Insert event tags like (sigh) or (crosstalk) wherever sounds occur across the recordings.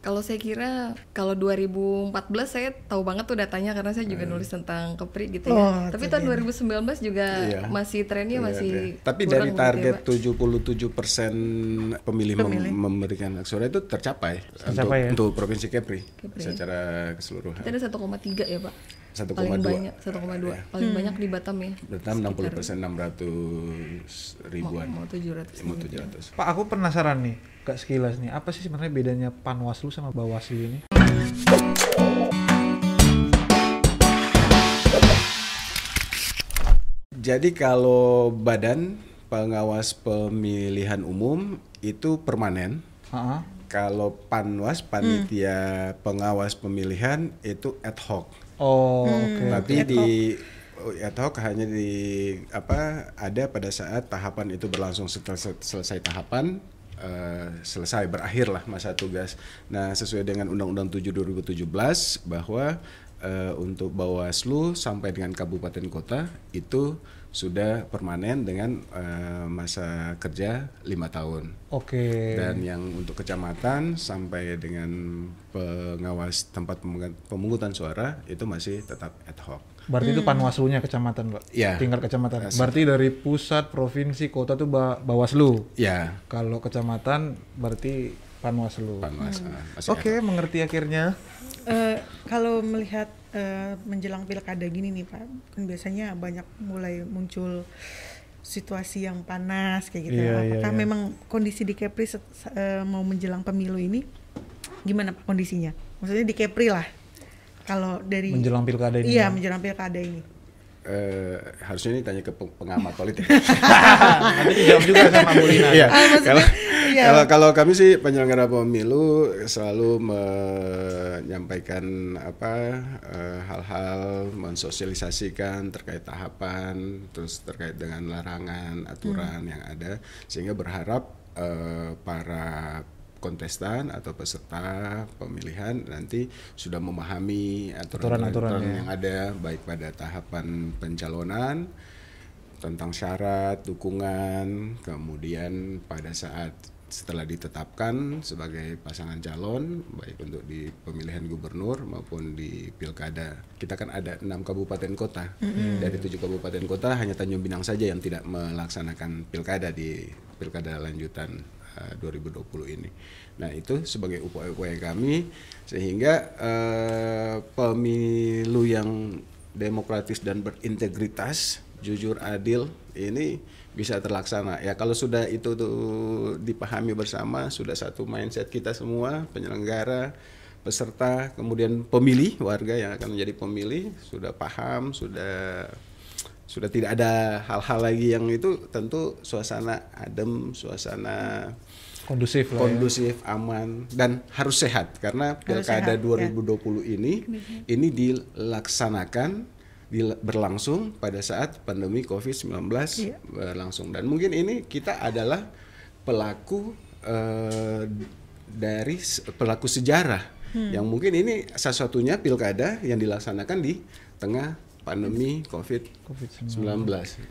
Kalau saya kira kalau 2014 saya tahu banget tuh datanya karena saya juga nulis tentang Kepri gitu ya. Oh, Tapi tahun 2019 juga Iya. masih trennya Iya, masih iya. Tapi dari begitu ya, target Pak. 77% pemilih, mem- Pemilih. memberikan hak suara itu tercapai, Tercapai untuk, ya? untuk provinsi Kepri, Kepri. secara keseluruhan. Kita ada 1,3 ya, Pak. 1,2. Paling banyak 1,2. Paling banyak di Batam ya. Batam 60 persen 600 ribuan, Mau 700. mau 700. Pak, aku penasaran nih, gak sekilas nih, apa sih sebenarnya bedanya Panwaslu sama Bawaslu ini? Jadi kalau badan pengawas pemilihan umum itu permanen. Heeh. Kalau Panwas panitia pengawas pemilihan itu ad hoc. Oh, oke. Tapi di oh, ad hoc hanya di apa ada pada saat tahapan itu berlangsung setelah sel- selesai tahapan eh, selesai berakhirlah masa tugas. Nah, sesuai dengan Undang-Undang 7 2017 bahwa eh, untuk Bawaslu sampai dengan kabupaten kota itu sudah permanen dengan eh, masa kerja lima tahun. Oke. Dan yang untuk kecamatan sampai dengan pengawas tempat pemungut- pemungutan suara itu masih tetap ad hoc. Berarti itu Panwaslunya kecamatan, Pak? Iya. Tingkat kecamatan. Berarti dari pusat, provinsi, kota tuh ba- Bawaslu. Ya, Kalau kecamatan berarti Panwaslu. Panwas. ah, masih Oke, mengerti akhirnya. Eh, kalau melihat eh, menjelang pilkada gini nih Pak, kan biasanya banyak mulai muncul situasi yang panas kayak gitu. Iya, iya, Apakah iya. memang kondisi di Kepri eh, mau menjelang pemilu ini gimana Pak kondisinya? Maksudnya di Kepri lah. Kalau dari Menjelang pilkada ini. Iya, menjelang pilkada ini. eh, harusnya ini tanya ke peng- pengamat politik. (laughs) Nanti dijawab juga sama Bu Lina. Iya. Ah, Kalau iya. kalau kalau kami sih penyelenggara pemilu selalu menyampaikan apa eh, hal-hal mensosialisasikan terkait tahapan, terus terkait dengan larangan aturan yang ada sehingga berharap eh, para kontestan atau peserta pemilihan nanti sudah memahami Aturan-aturan, ya. yang ada baik pada tahapan pencalonan tentang syarat, dukungan, kemudian pada saat setelah ditetapkan sebagai pasangan calon, baik untuk di pemilihan gubernur maupun di pilkada. Kita kan ada enam kabupaten kota. Dari tujuh kabupaten kota hanya Tanjung Pinang saja yang tidak melaksanakan pilkada di pilkada lanjutan 2020 ini. Nah itu sebagai upaya-upaya kami sehingga eh, pemilu yang demokratis dan berintegritas, jujur adil ini bisa terlaksana. Ya kalau sudah itu tuh dipahami bersama, sudah satu mindset kita semua penyelenggara, peserta, kemudian pemilih warga yang akan menjadi pemilih sudah paham, sudah sudah tidak ada hal-hal lagi yang itu tentu suasana adem, suasana Kondusif lah ya. kondusif, aman dan harus sehat karena Harus pilkada sehat, ya. 2020 ini ini dilaksanakan dil- berlangsung pada saat pandemi Covid-19 Iya. berlangsung dan mungkin ini kita adalah pelaku eh, dari pelaku sejarah yang mungkin ini satu-satunya pilkada yang dilaksanakan di tengah pandemi Covid-19.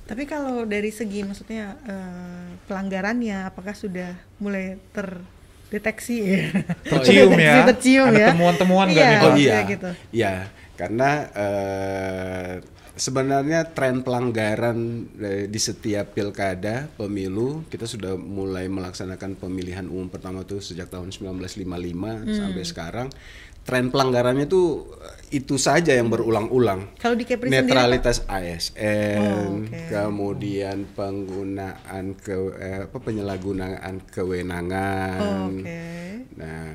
Tapi kalau dari segi maksudnya eh, pelanggarannya apakah sudah mulai terdeteksi ya? (laughs) Tercium ya. Tercium Ada ya. temuan-temuan Iya, Pak? Oh iya, gitu. iya, karena eh, sebenarnya tren pelanggaran eh, di setiap pilkada pemilu kita sudah mulai melaksanakan pemilihan umum pertama tuh sejak tahun 1955 sampai sekarang. Tren pelanggarannya tuh eh, itu saja yang berulang-ulang. Kalau di Kepri sendiri Netralitas ASN, Oh, oke. kemudian penggunaan ke eh, apa penyalahgunaan kewenangan. Oh, oke. Nah,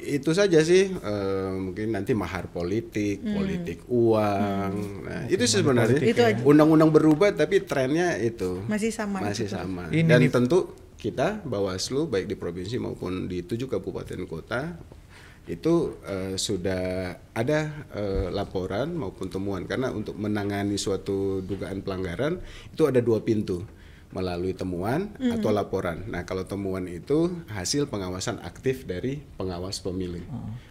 itu saja sih eh, mungkin nanti mahar politik, politik uang. Nah, itu sih sebenarnya Itu aja. undang-undang berubah tapi trennya itu Masih sama Masih itu sama. Ini Dan nih- tentu kita Bawaslu baik di provinsi maupun di tujuh kabupaten kota itu eh, sudah ada eh, laporan maupun temuan karena untuk menangani suatu dugaan pelanggaran itu ada dua pintu melalui temuan atau laporan. Nah kalau temuan itu hasil pengawasan aktif dari pengawas pemilu,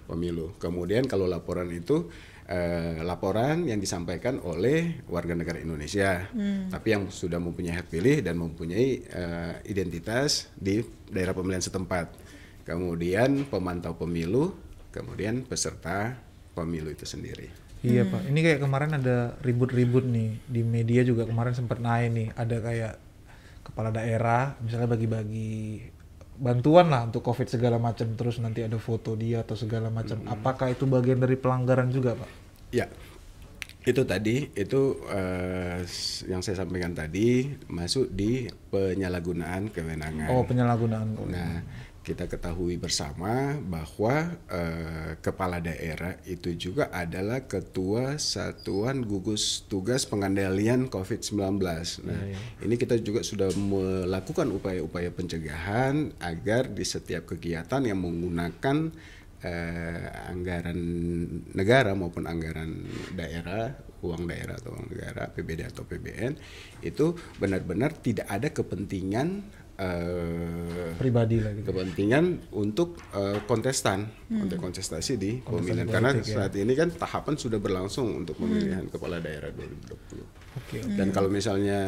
pemilu. Kemudian kalau laporan itu eh, laporan yang disampaikan oleh warga negara Indonesia, tapi yang sudah mempunyai hak pilih dan mempunyai eh, identitas di daerah pemilihan setempat. Kemudian pemantau pemilu kemudian peserta pemilu itu sendiri. Iya pak, ini kayak kemarin ada ribut-ribut nih di media juga kemarin sempat naik nih, ada kayak kepala daerah misalnya bagi-bagi bantuan lah untuk covid segala macam, terus nanti ada foto dia atau segala macam. Apakah itu bagian dari pelanggaran juga pak? Ya, itu tadi itu s- yang saya sampaikan tadi masuk di penyalahgunaan kewenangan. Oh penyalahgunaan. Nah, kita ketahui bersama bahwa eh, kepala daerah itu juga adalah ketua Satuan Gugus Tugas Pengendalian COVID-19. Nah, ini kita juga sudah melakukan upaya-upaya pencegahan agar di setiap kegiatan yang menggunakan eh, anggaran negara maupun anggaran daerah, uang daerah atau uang negara, PBD atau PBN itu benar-benar tidak ada kepentingan eh, pribadi lah gitu. kepentingan untuk eh, kontestan untuk kontestasi di pemilihan karena politik, ya. saat ini kan tahapan sudah berlangsung untuk pemilihan kepala daerah 2020 Oke. dan kalau misalnya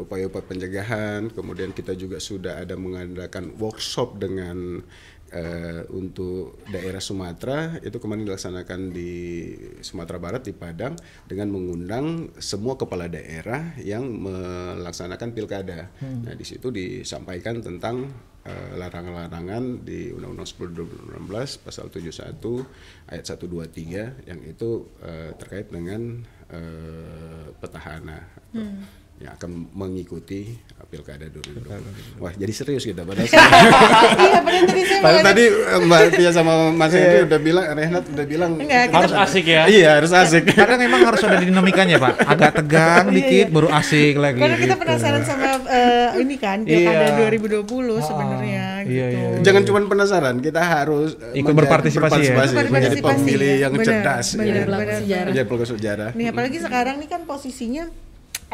upaya-upaya pencegahan kemudian kita juga sudah ada mengadakan workshop dengan eh, untuk daerah Sumatera itu kemarin dilaksanakan di Sumatera Barat di Padang dengan mengundang semua kepala daerah yang melaksanakan pilkada. Nah di situ disampaikan tentang eh, larangan-larangan di Undang-Undang 10 2016 pasal 71 ayat 123 yang itu eh, terkait dengan eh, petahana atau yang akan mengikuti eh, pilkada 2020. Wah jadi serius kita padahal (laughs) iya benar tadi saya Padahal tadi eh, Mbak Tia sama Mas Henry udah bilang, Rehnat udah bilang Enggak, kita- Harus asik ya. Iya harus asik. Kadang memang harus ada dinamikanya pak, (laughs) agak tegang dikit baru asik lagi. Karena kita gitu. penasaran sama eh, ini kan pilkada Iya. 2020 sebenarnya gitu. iya, iya, iya. Jangan cuma penasaran, kita harus Ikut berpartisipasi ya? menjadi pemilih ya. yang cerdas. ya. Menjadi pelaku sejarah. Nih apalagi sekarang nih kan posisinya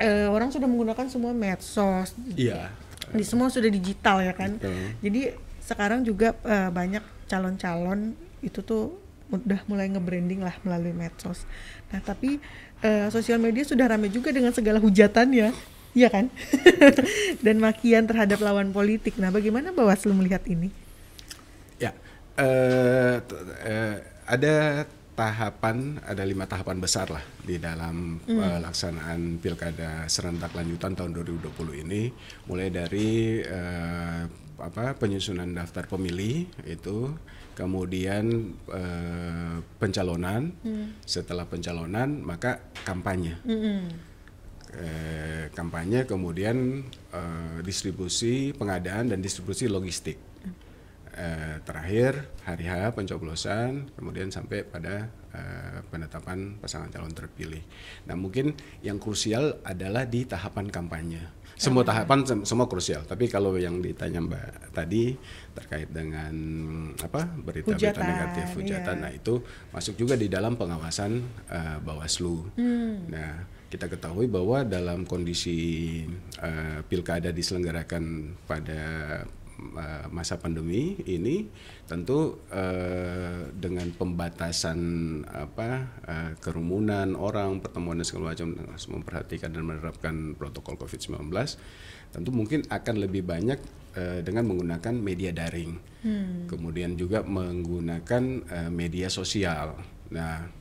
eh, orang sudah menggunakan semua medsos. Iya. Di semua sudah digital ya kan. Betul. Jadi sekarang juga eh, banyak calon-calon itu tuh udah mulai nge-branding lah melalui medsos. Nah, tapi eh, sosial media sudah ramai juga dengan segala hujatannya. Iya kan? (laughs) Dan makian terhadap lawan politik. Nah, bagaimana Bawaslu melihat ini? Ya, t- eh, ada tahapan, ada lima tahapan besar lah di dalam pelaksanaan pilkada serentak lanjutan tahun 2020 ini, mulai dari eh, apa penyusunan daftar pemilih itu, kemudian eh, pencalonan, setelah pencalonan maka kampanye. Eh, kampanye kemudian eh, distribusi pengadaan dan distribusi logistik Eh, terakhir hari H pencoblosan kemudian sampai pada eh, penetapan pasangan calon terpilih. Nah mungkin yang krusial adalah di tahapan kampanye. Semua tahapan sem- semua krusial. Tapi kalau yang ditanya Mbak tadi terkait dengan apa berita-berita negatif hujatan, iya. nah itu masuk juga di dalam pengawasan eh, Bawaslu. Nah kita ketahui bahwa dalam kondisi eh, pilkada diselenggarakan pada masa pandemi ini tentu eh, dengan pembatasan apa eh, kerumunan orang pertemuan dan segala macam harus memperhatikan dan menerapkan protokol COVID-19 tentu mungkin akan lebih banyak eh, dengan menggunakan media daring. Kemudian juga menggunakan eh, media sosial. Nah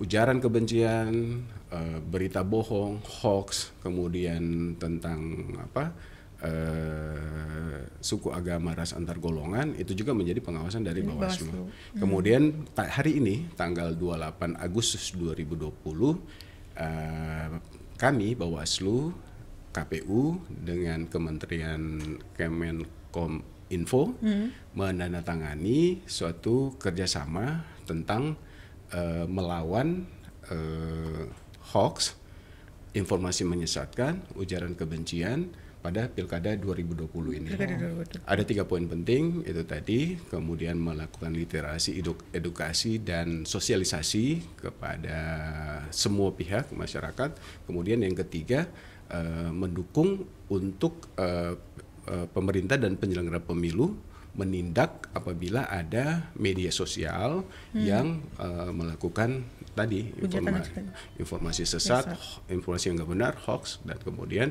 ujaran kebencian, eh, berita bohong, hoax, kemudian tentang apa eh, suku agama ras antar golongan itu juga menjadi pengawasan dari Bawaslu. Bawaslu. Kemudian ta- hari ini tanggal 28 Agustus 2020 eh, kami Bawaslu KPU dengan Kementerian Kemenkom Info menandatangani suatu kerjasama tentang eh, melawan eh, hoax, informasi menyesatkan, ujaran kebencian pada pilkada 2020 ini. Pilkada 2020. Ada tiga poin penting itu tadi, kemudian melakukan literasi, edu- edukasi dan sosialisasi kepada semua pihak masyarakat. Kemudian yang ketiga eh, mendukung untuk eh, eh, pemerintah dan penyelenggara pemilu menindak apabila ada media sosial yang eh, melakukan tadi Hujatan dan informa- sebagainya. informasi sesat, informasi yang nggak benar, hoax dan kemudian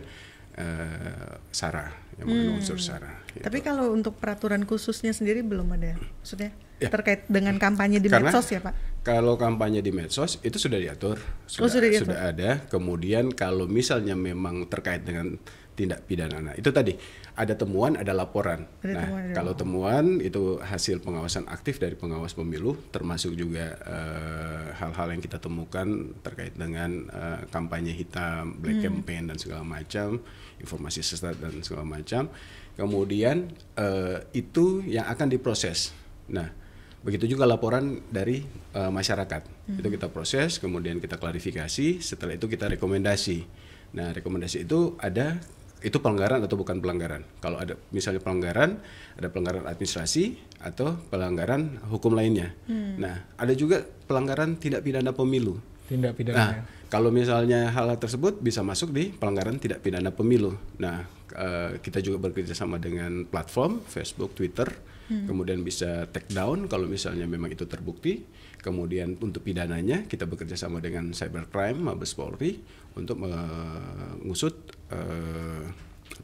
eh, SARA yang mengandung unsur SARA. gitu. Tapi kalau untuk peraturan khususnya sendiri belum ada, maksudnya Ya. terkait dengan kampanye di Karena medsos ya Pak? Kalau kampanye di medsos itu sudah diatur, sudah, Oh, sudah diatur. sudah ada. Kemudian kalau misalnya memang terkait dengan tindak pidana, nah itu tadi ada temuan, ada laporan. Ada nah, temuan, ada kalau temuan itu hasil pengawasan aktif dari pengawas pemilu, termasuk juga eh, hal-hal yang kita temukan terkait dengan eh, kampanye hitam, black campaign dan segala macam, informasi sesat dan segala macam. Kemudian eh, itu yang akan diproses. Nah, Begitu juga laporan dari eh, masyarakat. Itu kita proses, kemudian kita klarifikasi, setelah itu kita rekomendasi. Nah, rekomendasi itu ada itu pelanggaran atau bukan pelanggaran. Kalau ada misalnya pelanggaran, ada pelanggaran administrasi atau pelanggaran hukum lainnya. Nah, ada juga pelanggaran tindak pidana pemilu. Tindak pidana. Nah, kalau misalnya hal tersebut bisa masuk di pelanggaran tidak pidana pemilu. Nah, eh, kita juga bekerja sama dengan platform Facebook, Twitter, kemudian bisa take down kalau misalnya memang itu terbukti. Kemudian untuk pidananya kita bekerja sama dengan cybercrime, Mabes Polri untuk mengusut eh,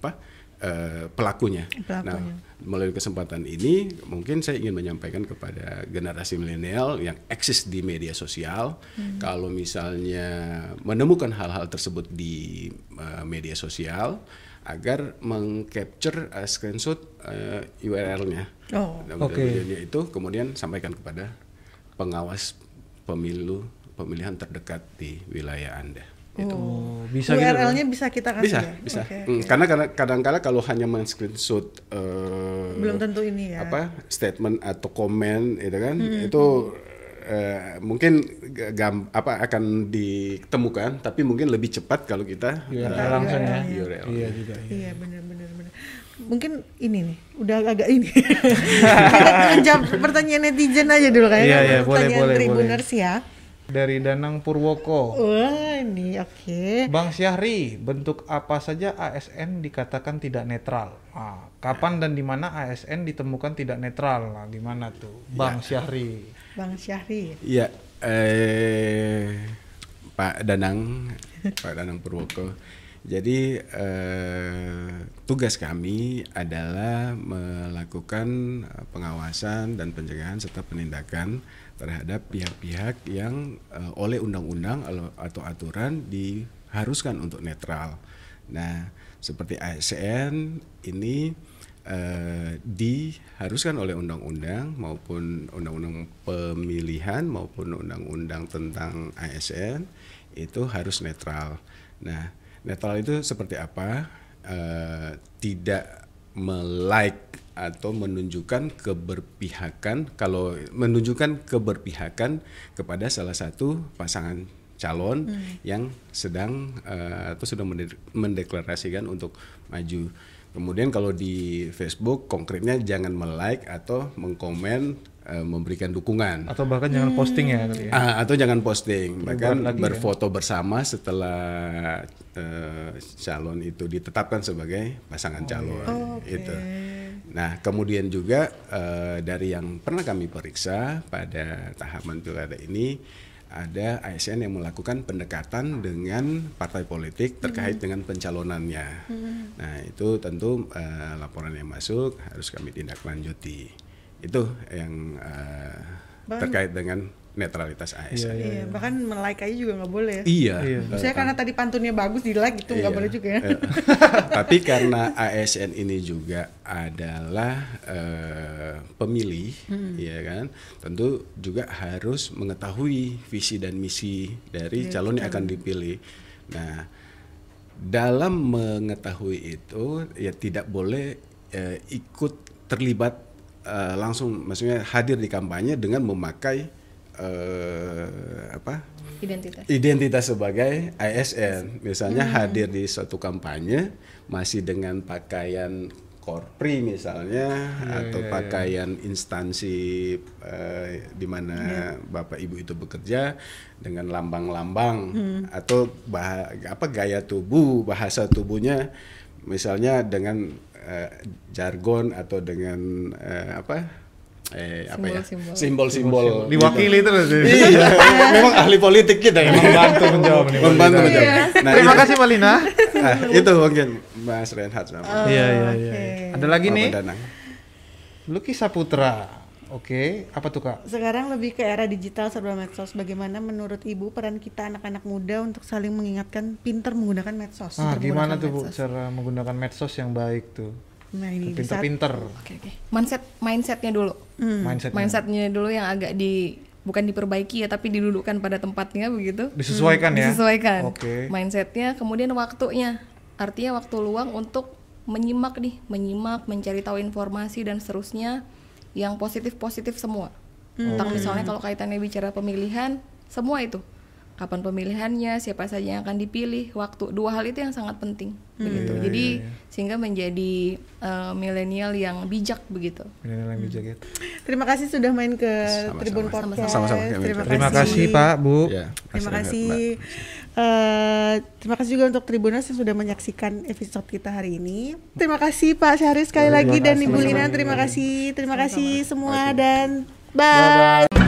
apa eh, pelakunya. Pelakunya. Nah, melalui kesempatan ini mungkin saya ingin menyampaikan kepada generasi milenial yang eksis di media sosial kalau misalnya menemukan hal-hal tersebut di uh, media sosial agar mengcapture uh, screenshot uh, URL-nya Oh. Dan Oke. kemudian itu kemudian sampaikan kepada pengawas pemilu pemilihan terdekat di wilayah Anda. Itu. Oh, bisa gitu. URL-nya bisa kita kasih Bisa, ya? bisa. Oke, Hmm, oke. Karena kadang- kadang-kala kalau hanya men-screenshot eh, Belum tentu ini ya. apa statement atau komen itu kan Hmm, itu eh, mungkin gam, apa akan ditemukan tapi mungkin lebih cepat kalau kita URL eh, langsung ya. URL. Iya juga. iya. Iya benar benar benar. Mungkin ini nih, udah agak ini. (laughs) Kita menjawab pertanyaan netizen aja dulu kayaknya. Iya, iya, boleh, pertanyaan boleh, Tribuners ya. Dari Danang Purwoko. Wah, ini oke. Bang Syahri, bentuk apa saja ASN dikatakan tidak netral? Ah, kapan dan di mana ASN ditemukan tidak netral? Nah, gimana tuh, Bang Syahri? Bang Syahri. Iya, eh, Pak Danang, Pak Danang Purwoko. Jadi eh, tugas kami adalah melakukan pengawasan dan pencegahan serta penindakan terhadap pihak-pihak yang eh, oleh undang-undang atau aturan diharuskan untuk netral. Nah, seperti ASN ini eh, diharuskan oleh undang-undang maupun undang-undang pemilihan maupun undang-undang tentang ASN itu harus netral. Nah, netral itu seperti apa? Eh, tidak melike atau menunjukkan keberpihakan kalau menunjukkan keberpihakan kepada salah satu pasangan calon yang sedang eh, atau sudah mende- mendeklarasikan untuk maju. Kemudian kalau di Facebook konkretnya jangan melike atau mengkomen eh, memberikan dukungan. Atau bahkan jangan posting ya kali ya. Ah, atau jangan posting, bahkan lagi, berfoto bersama setelah eh, calon itu ditetapkan sebagai pasangan calon. Itu. Nah, kemudian juga eh, dari yang pernah kami periksa pada tahapan pilkada ini ada ASN yang melakukan pendekatan dengan partai politik terkait dengan pencalonannya. Nah, itu tentu eh, laporan yang masuk harus kami tindak lanjuti. Itu yang Bahkan- terkait dengan netralitas ASN. Iya, bahkan like aja juga nggak boleh. Iya. Iya. Saya karena tadi pantunnya bagus di like itu nggak Iya. boleh juga ya. Eh, (laughs) Tapi karena ASN ini juga adalah eh, pemilih, Hmm. ya kan, tentu juga harus mengetahui visi dan misi dari Iya, calon yang akan dipilih. Nah, dalam mengetahui itu ya tidak boleh eh, ikut terlibat eh, langsung, maksudnya hadir di kampanye dengan memakai eh, apa identitas identitas sebagai ASN misalnya Hmm. hadir di suatu kampanye masih dengan pakaian korpri misalnya Iya, atau pakaian instansi eh, di mana Iya. bapak ibu itu bekerja dengan lambang-lambang Hmm. atau bah- apa gaya tubuh bahasa tubuhnya misalnya dengan eh, jargon atau dengan eh, apa eh, apa ya Simbol-simbol. simbol-simbol Diwakili terus. ya. iya (laughs) memang ahli politik kita ya Membantu menjawab nih, membantu menjawab nah Terima itu, kasih Mbak Lina. nah, itu mungkin Mas Renhat sama Iya iya iya. oke. Ada lagi nih. Danang. Luki Saputra. Oke, apa tuh kak? Sekarang lebih ke era digital serba medsos. Bagaimana menurut Ibu peran kita anak-anak muda untuk saling mengingatkan pinter menggunakan medsos? Ah, gimana tuh bu medsos. cara menggunakan medsos yang baik tuh? Nah ini Pinter-pinter Oke oke. Mindset mindsetnya dulu. Hmm. mindsetnya. Mindsetnya dulu yang agak di bukan diperbaiki ya tapi didudukkan pada tempatnya begitu. Disesuaikan ya? Disesuaikan. Oke. Mindsetnya, kemudian waktunya. Artinya waktu luang untuk menyimak nih, menyimak, mencari tahu informasi dan seterusnya yang positif-positif semua. Tentang misalnya kalau kaitannya bicara pemilihan, semua itu. Kapan pemilihannya, siapa saja yang akan dipilih, waktu. Dua hal itu yang sangat penting begitu. Iya, Jadi iya, sehingga menjadi eh, milenial yang bijak begitu. Ini yang bijak ya. Terima kasih sudah main ke Sama-sama. Tribun Podcast. Sama-sama, kami Terima, Terima kasih Pak Bu. Ya, Mas Terima kasih. Eh, terima kasih juga untuk Tribuners yang sudah menyaksikan episode kita hari ini. Terima kasih Pak Syahri sekali Terima lagi dan kasih. Ibu Lina. Terima kasih. Terima kasih semua dan bye. Bye bye.